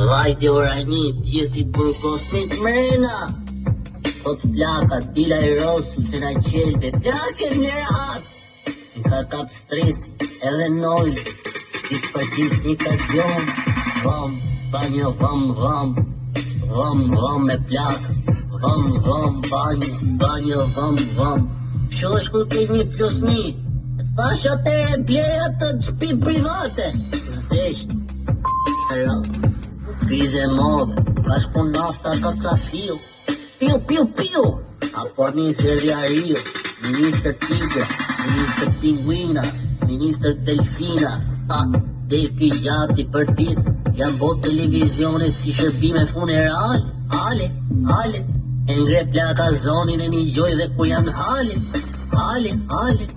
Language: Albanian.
Vajti ora një dje si burgosmit mrena Thot plaka dil a i rosu se na qelbe Plake një rat Më ka kap stresi edhe noj Ditë për ditë njëjta gjo Dhom, banjo, dhom, dhom Dhom, dhom me plak Dhom, dhom, banjo, banjo, dhom, dhom Kshu është kur ke një plus nji Thash atëhere bleje atë shpi private S'desht Krizë e modhe, pas pun nafta ka sa fiu. Piu, piu, piu! A po një sërdi ariu, ministër tigra, ministër pinguina, ministër delfina, a dhe ky i gjati për dit, jan bo televizionet si shërbime funerale, ale, ale, e ngre plaka zonin e nigjoj dhe kur jam n'hale, hale, hale.